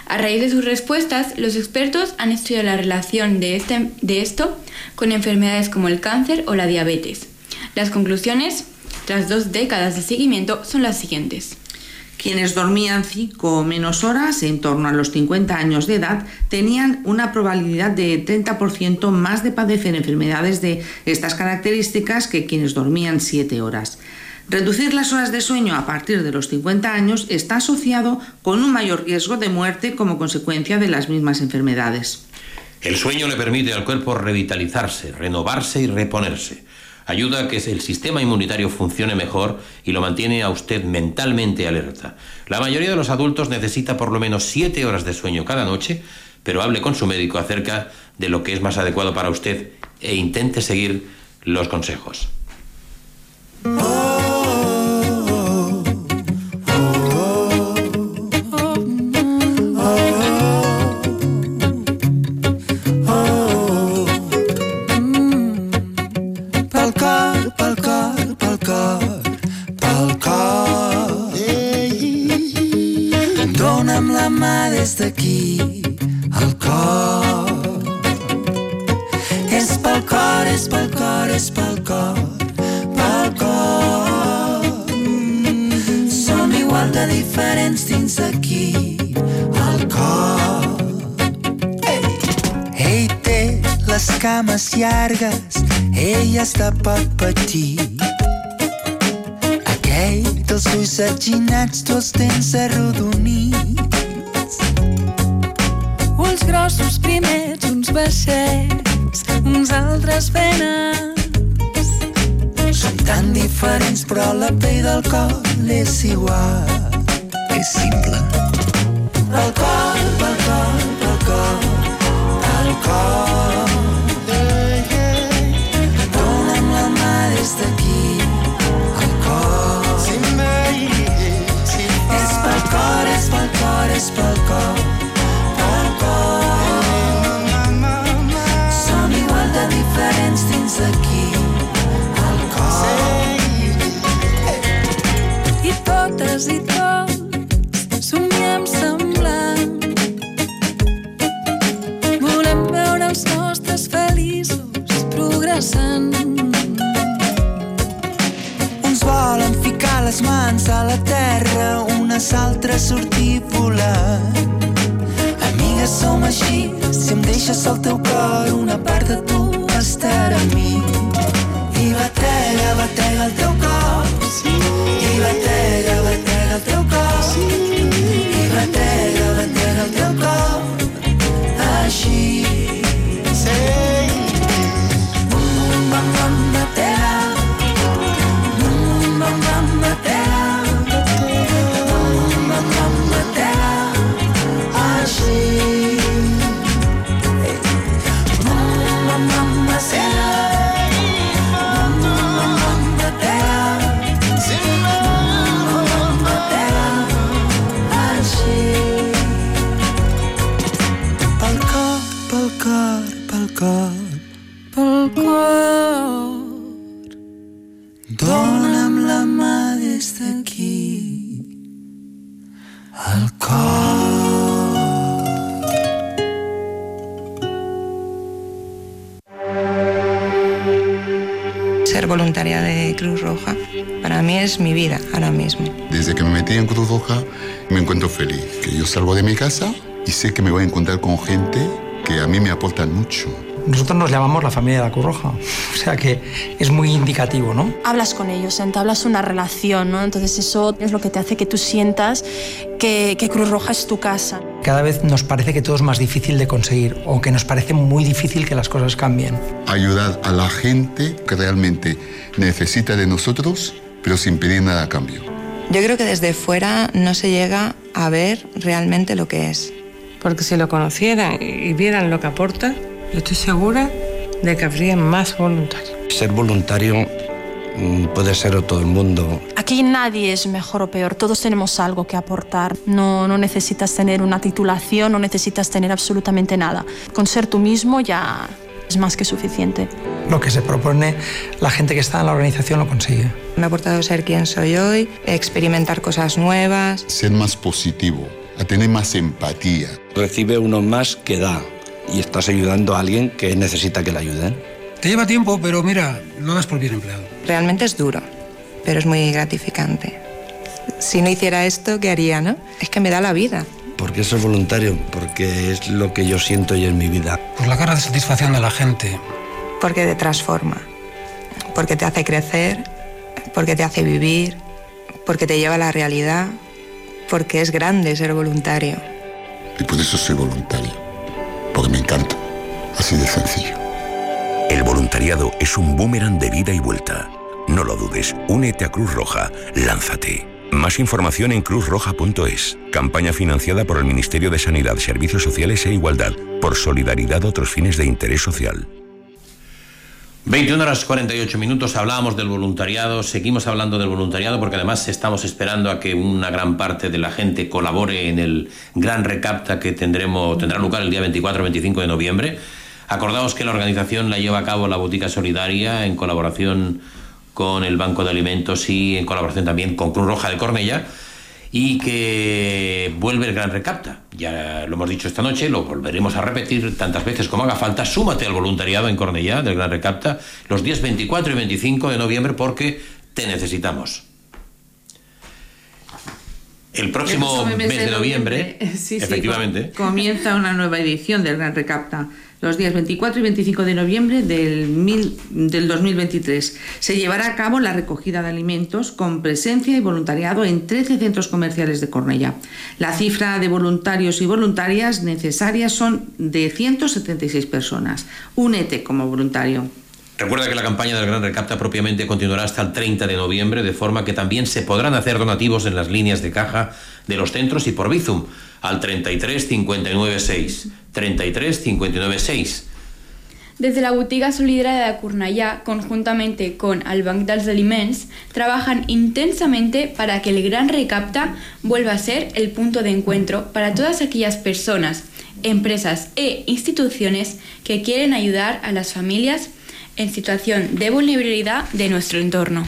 A raíz de sus respuestas, los expertos han estudiado la relación de, este, de esto con enfermedades como el cáncer o la diabetes. Las conclusiones, tras dos décadas de seguimiento, son las siguientes. Quienes dormían 5 o menos horas, en torno a los 50 años de edad, tenían una probabilidad de 30% más de padecer enfermedades de estas características que quienes dormían 7 horas. Reducir las horas de sueño a partir de los 50 años está asociado con un mayor riesgo de muerte como consecuencia de las mismas enfermedades. El sueño le permite al cuerpo revitalizarse, renovarse y reponerse. Ayuda a que el sistema inmunitario funcione mejor y lo mantiene a usted mentalmente alerta. La mayoría de los adultos necesita por lo menos 7 horas de sueño cada noche, pero hable con su médico acerca de lo que es más adecuado para usted e intente seguir los consejos. Cames llargues, ella està pot patir. Aquell dels ulls atginats, tu els tens arrodonits. Uns grossos primers, uns baixets, uns altres venes. Som tan diferents, però la pell del cor és igual. És simple. Pel cor, pel cor, cor. Dona'm cosita. Casa y sé que me voy a encontrar con gente que a mí me aportan mucho. Nosotros nos llamamos la familia de la Cruz Roja, o sea que es muy indicativo, ¿no? Hablas con ellos, entablas una relación, ¿no? Entonces eso es lo que te hace que tú sientas que, que Cruz Roja es tu casa. Cada vez nos parece que todo es más difícil de conseguir o que nos parece muy difícil que las cosas cambien. Ayudar a la gente que realmente necesita de nosotros, pero sin pedir nada a cambio. Yo creo que desde fuera no se llega a ver realmente lo que es. Porque si lo conocieran y vieran lo que aporta, yo estoy segura de que habría más voluntarios. Ser voluntario mm, puede ser todo el mundo. Aquí nadie es mejor o peor, todos tenemos algo que aportar. No, no necesitas tener una titulación, no necesitas tener absolutamente nada. Con ser tú mismo ya es más que suficiente. Lo que se propone la gente que está en la organización lo consigue. Me ha aportado ser quien soy hoy, experimentar cosas nuevas. Ser más positivo, a tener más empatía. Recibe uno más que da y estás ayudando a alguien que necesita que le ayuden. Te lleva tiempo, pero mira, lo das por bien empleado. Realmente es duro, pero es muy gratificante. Si no hiciera esto, ¿qué haría, no? Es que me da la vida. ¿Por qué ser voluntario? Porque es lo que yo siento y en mi vida. Por la cara de satisfacción de la gente. Porque te transforma, porque te hace crecer, porque te hace vivir, porque te lleva a la realidad, porque es grande ser voluntario. Y por eso soy voluntario, porque me encanta. Así de sencillo. El voluntariado es un boomerang de vida y vuelta. No lo dudes, únete a Cruz Roja, lánzate. Más información en cruzroja.es. Campaña financiada por el Ministerio de Sanidad, Servicios Sociales e Igualdad, por solidaridad otros fines de interés social. 21 horas 48 minutos, hablábamos del voluntariado, seguimos hablando del voluntariado porque además estamos esperando a que una gran parte de la gente colabore en el gran recapta que tendremos, tendrá lugar el día 24-25 de noviembre. Acordaos que la organización la lleva a cabo la Botica Solidaria en colaboración con el Banco de Alimentos y en colaboración también con Cruz Roja de Cornella y que vuelve el gran recapta. Ya lo hemos dicho esta noche, lo volveremos a repetir tantas veces como haga falta. Súmate al voluntariado en Cornellá del gran recapta los días 24 y 25 de noviembre porque te necesitamos. El próximo El mes, de noviembre, sí, efectivamente, com- comienza una nueva edición del Gran Recapta. Los días 24 y 25 de noviembre del, mil- del 2023 se llevará a cabo la recogida de alimentos con presencia y voluntariado en 13 centros comerciales de Cornellá. La cifra de voluntarios y voluntarias necesarias son de 176 personas. Únete como voluntario. Recuerda que la campaña del Gran Recapta propiamente continuará hasta el 30 de noviembre, de forma que también se podrán hacer donativos en las líneas de caja de los centros y por Bizum al 33 59 6. 33 59 6. Desde la botiga solidària de Cornellà, conjuntamente con el Banc dels Aliments, trabajan intensamente para que el Gran Recapta vuelva a ser el punto de encuentro para todas aquellas personas, empresas e instituciones que quieren ayudar a las familias en situación de vulnerabilidad de nuestro entorno.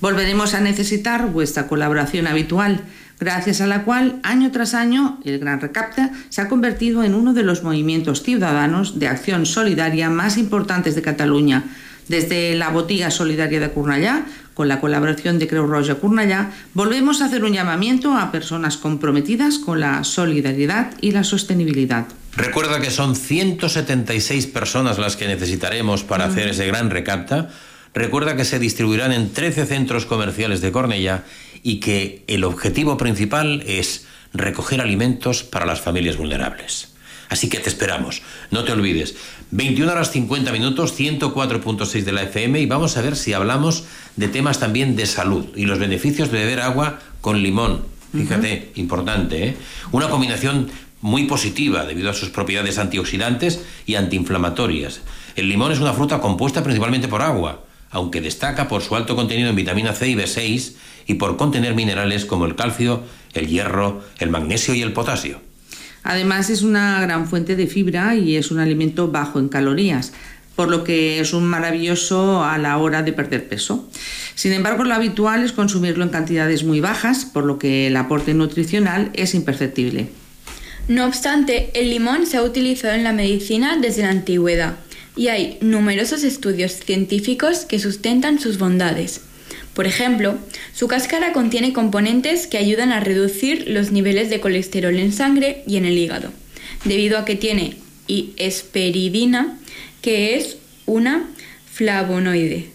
Volveremos a necesitar vuestra colaboración habitual, gracias a la cual año tras año el Gran Recapta se ha convertido en uno de los movimientos ciudadanos de acción solidaria más importantes de Cataluña. Desde la Botiga Solidaria de Cornellà, con la colaboración de Creu Roja Cornellà, volvemos a hacer un llamamiento a personas comprometidas con la solidaridad y la sostenibilidad. Recuerda que son 176 personas las que necesitaremos para hacer ese gran recapta. Recuerda que se distribuirán en 13 centros comerciales de Cornellà y que el objetivo principal es recoger alimentos para las familias vulnerables. Así que te esperamos. No te olvides. 21 horas 50 minutos, 104.6 de la FM y vamos a ver si hablamos de temas también de salud y los beneficios de beber agua con limón. Fíjate, importante, ¿eh? Una combinación muy positiva debido a sus propiedades antioxidantes y antiinflamatorias. El limón es una fruta compuesta principalmente por agua, aunque destaca por su alto contenido en vitamina C y B6 y por contener minerales como el calcio, el hierro, el magnesio y el potasio. Además es una gran fuente de fibra y es un alimento bajo en calorías, por lo que es un maravilloso a la hora de perder peso. Sin embargo, lo habitual es consumirlo en cantidades muy bajas, por lo que el aporte nutricional es imperceptible. No obstante, el limón se ha utilizado en la medicina desde la antigüedad y hay numerosos estudios científicos que sustentan sus bondades. Por ejemplo, su cáscara contiene componentes que ayudan a reducir los niveles de colesterol en sangre y en el hígado, debido a que tiene y esperidina, que es una flavonoide.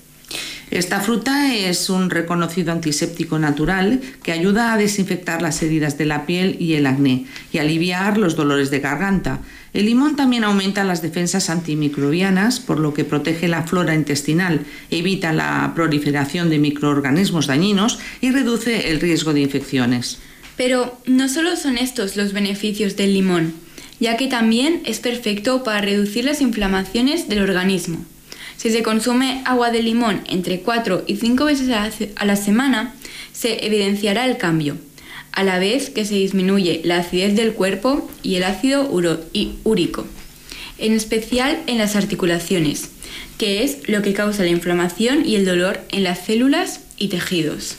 Esta fruta es un reconocido antiséptico natural que ayuda a desinfectar las heridas de la piel y el acné y aliviar los dolores de garganta. El limón también aumenta las defensas antimicrobianas, por lo que protege la flora intestinal, evita la proliferación de microorganismos dañinos y reduce el riesgo de infecciones. Pero no solo son estos los beneficios del limón, ya que también es perfecto para reducir las inflamaciones del organismo. Si se consume agua de limón entre 4 y 5 veces a la, semana, se evidenciará el cambio, a la vez que se disminuye la acidez del cuerpo y el ácido úrico, en especial en las articulaciones, que es lo que causa la inflamación y el dolor en las células y tejidos.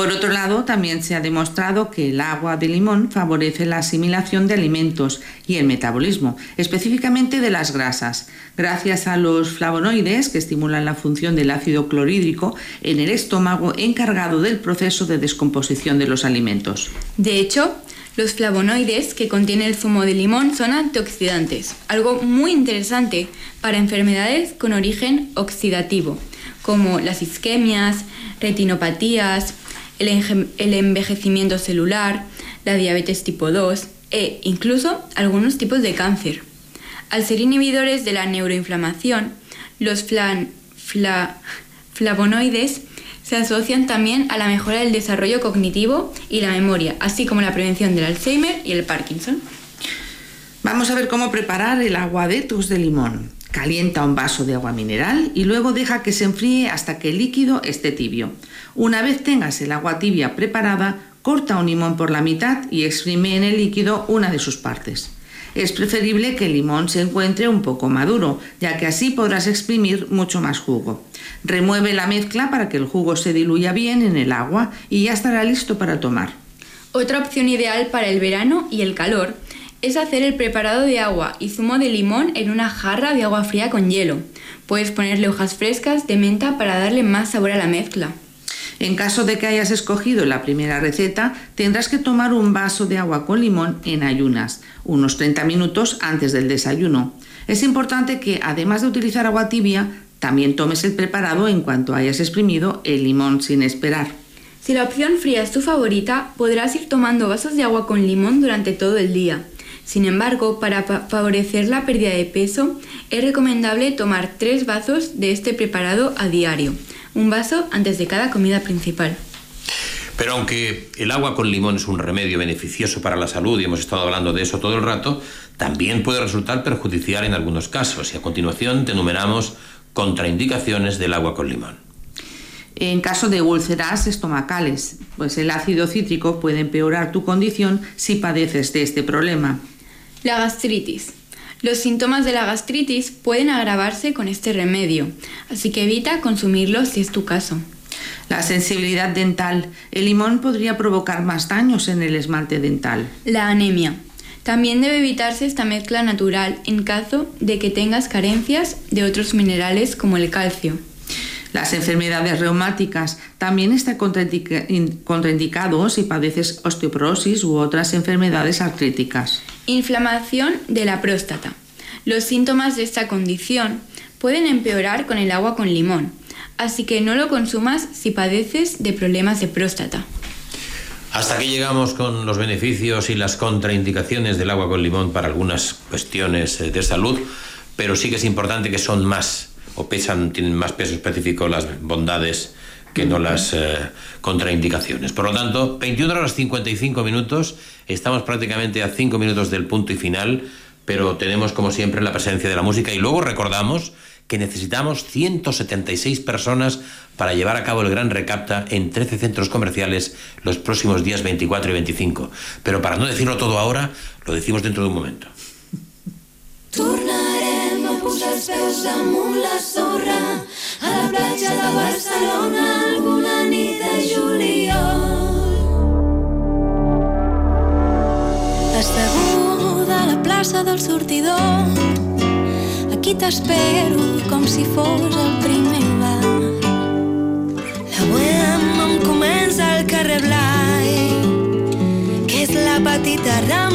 Por otro lado, también se ha demostrado que el agua de limón favorece la asimilación de alimentos y el metabolismo, específicamente de las grasas, gracias a los flavonoides que estimulan la función del ácido clorhídrico en el estómago encargado del proceso de descomposición de los alimentos. De hecho, los flavonoides que contiene el zumo de limón son antioxidantes, algo muy interesante para enfermedades con origen oxidativo, como las isquemias, retinopatías, el, envejecimiento celular, la diabetes tipo 2 e incluso algunos tipos de cáncer. Al ser inhibidores de la neuroinflamación, los flavonoides se asocian también a la mejora del desarrollo cognitivo y la memoria, así como la prevención del Alzheimer y el Parkinson. Vamos a ver cómo preparar el agua detox de limón. Calienta un vaso de agua mineral y luego deja que se enfríe hasta que el líquido esté tibio. Una vez tengas el agua tibia preparada, corta un limón por la mitad y exprime en el líquido una de sus partes. Es preferible que el limón se encuentre un poco maduro, ya que así podrás exprimir mucho más jugo. Remueve la mezcla para que el jugo se diluya bien en el agua y ya estará listo para tomar. Otra opción ideal para el verano y el calor es hacer el preparado de agua y zumo de limón en una jarra de agua fría con hielo. Puedes ponerle hojas frescas de menta para darle más sabor a la mezcla. En caso de que hayas escogido la primera receta, tendrás que tomar un vaso de agua con limón en ayunas, unos 30 minutos antes del desayuno. Es importante que, además de utilizar agua tibia, también tomes el preparado en cuanto hayas exprimido el limón sin esperar. Si la opción fría es tu favorita, podrás ir tomando vasos de agua con limón durante todo el día. Sin embargo, para pa- favorecer la pérdida de peso, es recomendable tomar tres vasos de este preparado a diario, un vaso antes de cada comida principal. Pero aunque el agua con limón es un remedio beneficioso para la salud y hemos estado hablando de eso todo el rato, también puede resultar perjudicial en algunos casos. Y a continuación te enumeramos contraindicaciones del agua con limón. En caso de úlceras estomacales, pues el ácido cítrico puede empeorar tu condición si padeces de este problema. La gastritis. Los síntomas de la gastritis pueden agravarse con este remedio, así que evita consumirlo si es tu caso. La sensibilidad dental. El limón podría provocar más daños en el esmalte dental. La anemia. También debe evitarse esta mezcla natural en caso de que tengas carencias de otros minerales como el calcio. Las enfermedades reumáticas también está contraindica- in- contraindicado si padeces osteoporosis u otras enfermedades artríticas. Inflamación de la próstata. Los síntomas de esta condición pueden empeorar con el agua con limón, así que no lo consumas si padeces de problemas de próstata. Hasta aquí llegamos con los beneficios y las contraindicaciones del agua con limón para algunas cuestiones eh, de salud, pero sí que es importante que son más o pesan, tienen más peso específico las bondades que no las eh, contraindicaciones. Por lo tanto, 21 horas 55 minutos, estamos prácticamente a 5 minutos del punto y final, pero tenemos como siempre la presencia de la música y luego recordamos que necesitamos 176 personas para llevar a cabo el gran recapta en 13 centros comerciales los próximos días 24 y 25. Pero para no decirlo todo ahora, lo decimos dentro de un momento. Tornarem a posar els peus damunt la sorra a la platja de Barcelona alguna nit de juliol. Asseguda a la plaça del sortidor aquí t'espero com si fos el primer bar. La bohème em comença al carrer Blai, que és la petita rambla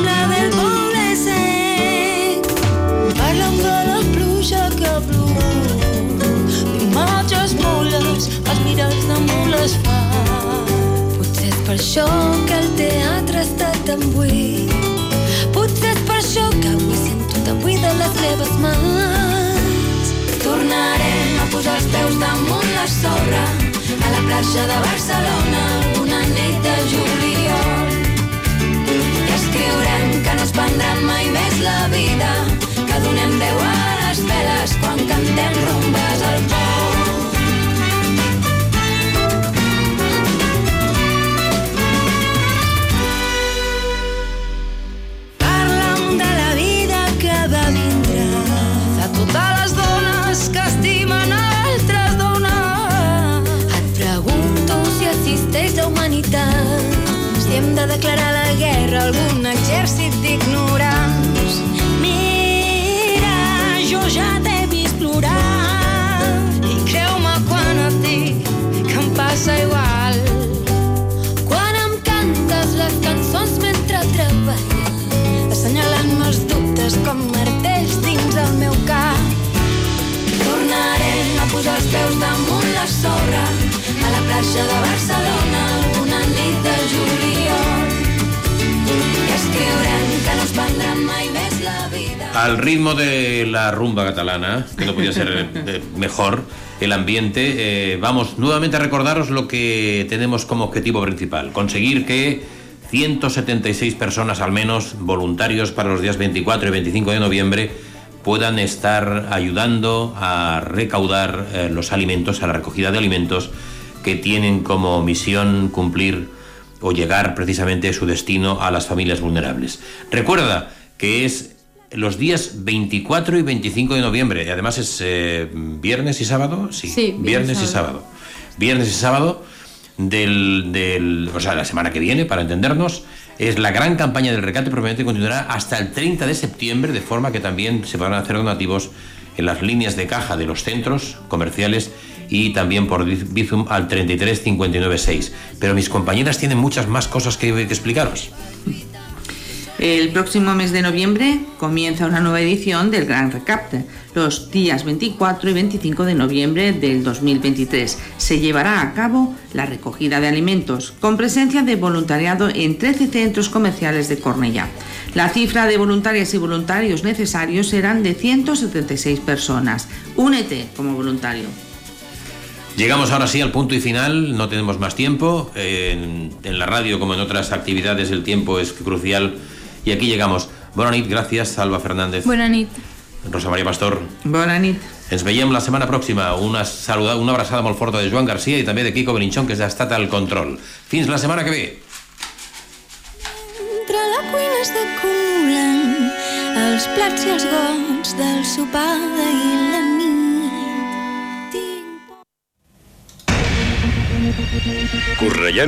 miralls de mules fa. Potser és per això que el teatre està tan buit. Potser és per això que avui sento tan buida les meves mans. Tornarem a posar els peus damunt la sorra a la platja de Barcelona una nit de juliol. I escriurem que no es prendrà mai més la vida, que donem veu a les veles quan cantem rumbes al pou. De declarar la guerra algun exèrcit d'ignorants. Mira, jo ja t'he vist plorar i creu-me quan et dic que em passa igual. Quan em cantes les cançons mentre treballes, assenyalant-me els dubtes com martells dins el meu cap. Tornarem a posar els peus damunt la sorra a la platja de Al ritmo de la rumba catalana, que no podía ser eh, mejor, el ambiente, eh, vamos nuevamente a recordaros lo que tenemos como objetivo principal, conseguir que 176 personas al menos, voluntarios para los días 24 y 25 de noviembre, puedan estar ayudando a recaudar eh, los alimentos, a la recogida de alimentos que tienen como misión cumplir o llegar precisamente su destino a las familias vulnerables. Recuerda que es los días 24 y 25 de noviembre, y además es eh, viernes y sábado, sí, Sí, viernes, viernes y sábado. Viernes y sábado del, del, o sea, la semana que viene, para entendernos, es la gran campaña del recate, probablemente continuará hasta el 30 de septiembre, de forma que también se podrán hacer donativos en las líneas de caja de los centros comerciales y también por Bizum al 33 59 6. Pero mis compañeras tienen muchas más cosas que, que explicaros. El próximo mes de noviembre comienza una nueva edición del Gran Recapte. Los días 24 y 25 de noviembre del 2023 se llevará a cabo la recogida de alimentos con presencia de voluntariado en 13 centros comerciales de Cornellá. La cifra de voluntarias y voluntarios necesarios serán de 176 personas. Únete como voluntario. Llegamos ahora sí al punto y final, no tenemos más tiempo. En, en la radio, como en otras actividades, el tiempo es crucial. Y aquí llegamos. Bona nit, gràcies, Salva Fernández. Bona nit. Rosa Maria Pastor. Bona nit. Ens veiem la setmana pròxima. Una, saluda, una abraçada molt forta de Joan Garcia i també de Kiko Beninchón, que ja ha estat al control. Fins la setmana que ve. Entre la cuina s'acumulen els plats i els gots del sopar d'ahir la nit. Correia